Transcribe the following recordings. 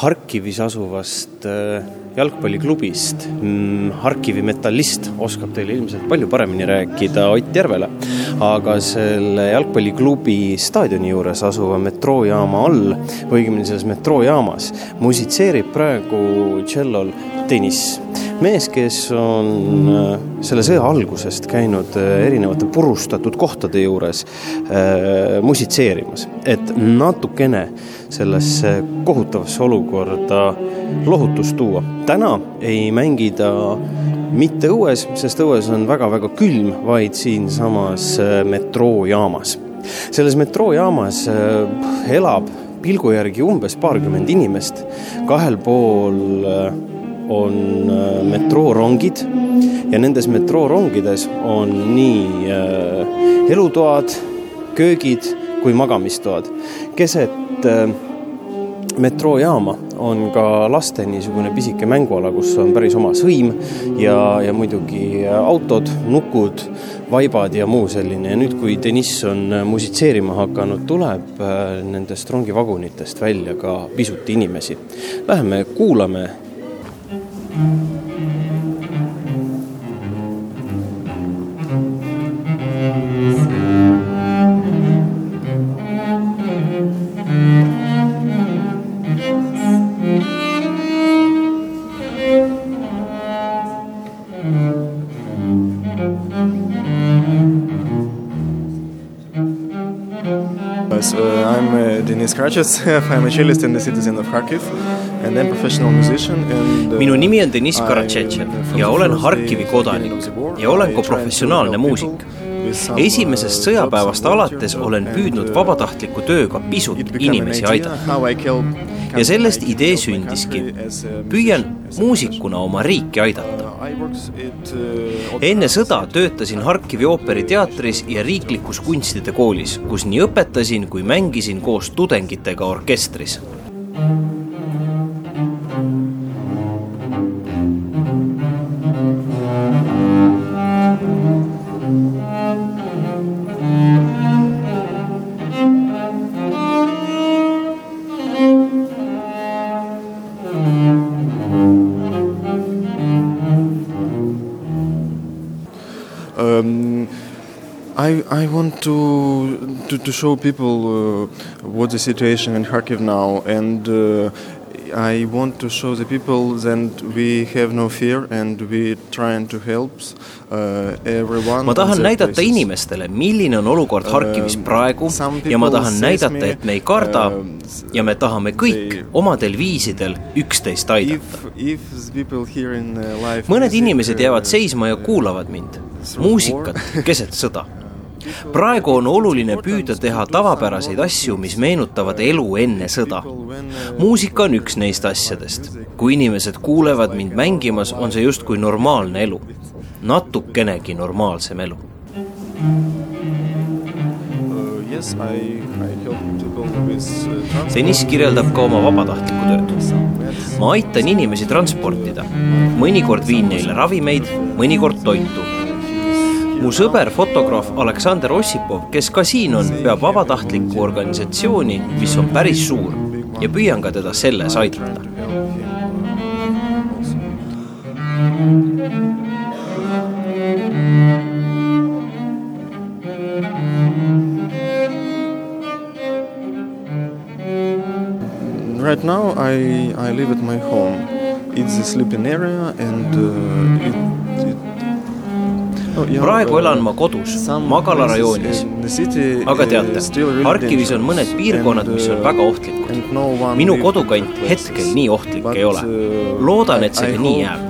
Harkivis asuvast äh, jalgpalliklubist. Mm, Harkivi metallist oskab teile ilmselt palju paremini rääkida Ott Järvela, aga selle jalgpalliklubi staadioni juures asuva metroojaama all, õigemini selles metroojaamas, musitseerib praegu tšellol Deniss mees, kes on äh, selle sõja algusest käinud äh, erinevate purustatud kohtade juures äh, musitseerimas, et natukene sellesse kohutavasse olukorda lohutust tuua. täna ei mängi ta mitte õues, sest õues on väga-väga külm, vaid siinsamas metroojaamas. selles metroojaamas elab pilgu järgi umbes paarkümmend inimest, kahel pool on äh, metroorongid ja nendes metroorongides on nii äh, elutoad, köögid kui magamistoad. keset äh, metroojaama on ka laste niisugune pisike mänguala, kus on päris oma sõim ja, ja muidugi autod, nukud, vaibad ja muu selline ja nüüd, kui Deniss on musitseerima hakanud, tuleb nendest rongivagunitest välja ka pisut inimesi. Läheme kuulame Uh, I'm uh, Denis Karachev, I'm a cellist and a citizen of Kharkiv uh, minu nimi on Deniss Karatšetšev ja olen Harkivi kodanik ja olen ka professionaalne muusik. esimesest sõjapäevast alates olen püüdnud vabatahtliku tööga pisut inimesi aidata. ja sellest idee sündiski. püüan muusikuna oma riiki aidata. enne sõda töötasin Harkivi ooperiteatris ja riiklikus kunstide koolis, kus nii õpetasin kui mängisin koos tudengitega orkestris I, I want to, to, to show people uh, what the situation in Kharkiv now, and uh, I want to show the people that we have no fear and we trying to help uh, everyone. ma tahan näidata inimestele, milline on olukord uh, Harkivis praegu ja ma tahan näidata, et me ei karda uh, ja me tahame kõik omadel viisidel üksteist aidata. mõned inimesed jäävad seisma ja kuulavad mind, muusikat keset sõda praegu on oluline püüda teha tavapäraseid asju, mis meenutavad elu enne sõda. muusika on üks neist asjadest. kui inimesed kuulevad mind mängimas, on see justkui normaalne elu, natukenegi normaalsem elu. Deniss kirjeldab ka oma vabatahtlikku tööd. ma aitan inimesi transportida, mõnikord viin neile ravimeid, mõnikord toitu mu sõber, fotograaf Aleksander Ossipov, kes ka siin on, peab vabatahtlikku organisatsiooni, mis on päris suur ja püüan ka teda selles aidata. Right now I, I live at my home. It's a sleeping area and uh, it, praegu elan ma kodus, magalarajoonis. aga teate, Harkivis on mõned piirkonnad, mis on väga ohtlikud. minu kodukant hetkel nii ohtlik ei ole. loodan, et see ka nii jääb.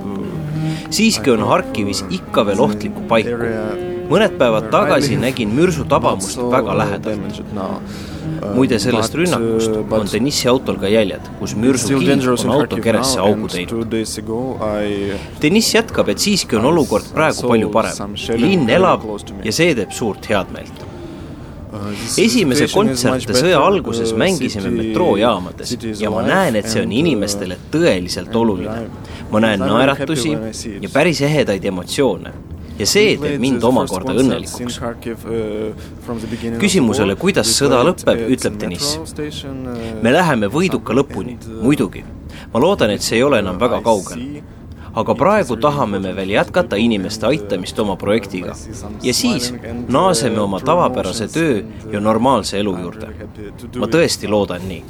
siiski on Harkivis ikka veel ohtlikku paiku. Mõned päevad tagasi nägin mürsu tabamust väga lähedalt muide, sellest rünnakust on Denissi autol ka jäljed, kus mürsukild on auto keresse augu teinud. Deniss jätkab, et siiski on olukord praegu palju parem. linn elab ja see teeb suurt headmeelt esimese kontserte sõja alguses mängisime metroojaamades ja ma näen, et see on inimestele tõeliselt oluline. ma näen naeratusi ja päris ehedaid emotsioone ja see teeb mind omakorda õnnelikuks. küsimusele, kuidas sõda lõpeb, ütleb Deniss. me läheme võiduka lõpuni, muidugi. ma loodan, et see ei ole enam väga kaugel aga praegu tahame me veel jätkata inimeste aitamist oma projektiga. ja siis naaseme oma tavapärase töö ja normaalse elu juurde. ma tõesti loodan nii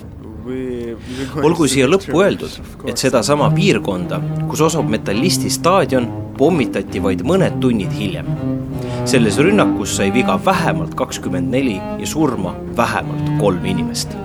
olgu siia lõppu öeldud, et sedasama piirkonda, kus asub Metallisti staadion, pommitati vaid mõned tunnid hiljem. selles rünnakus sai viga vähemalt kakskümmend neli ja surma vähemalt kolm inimest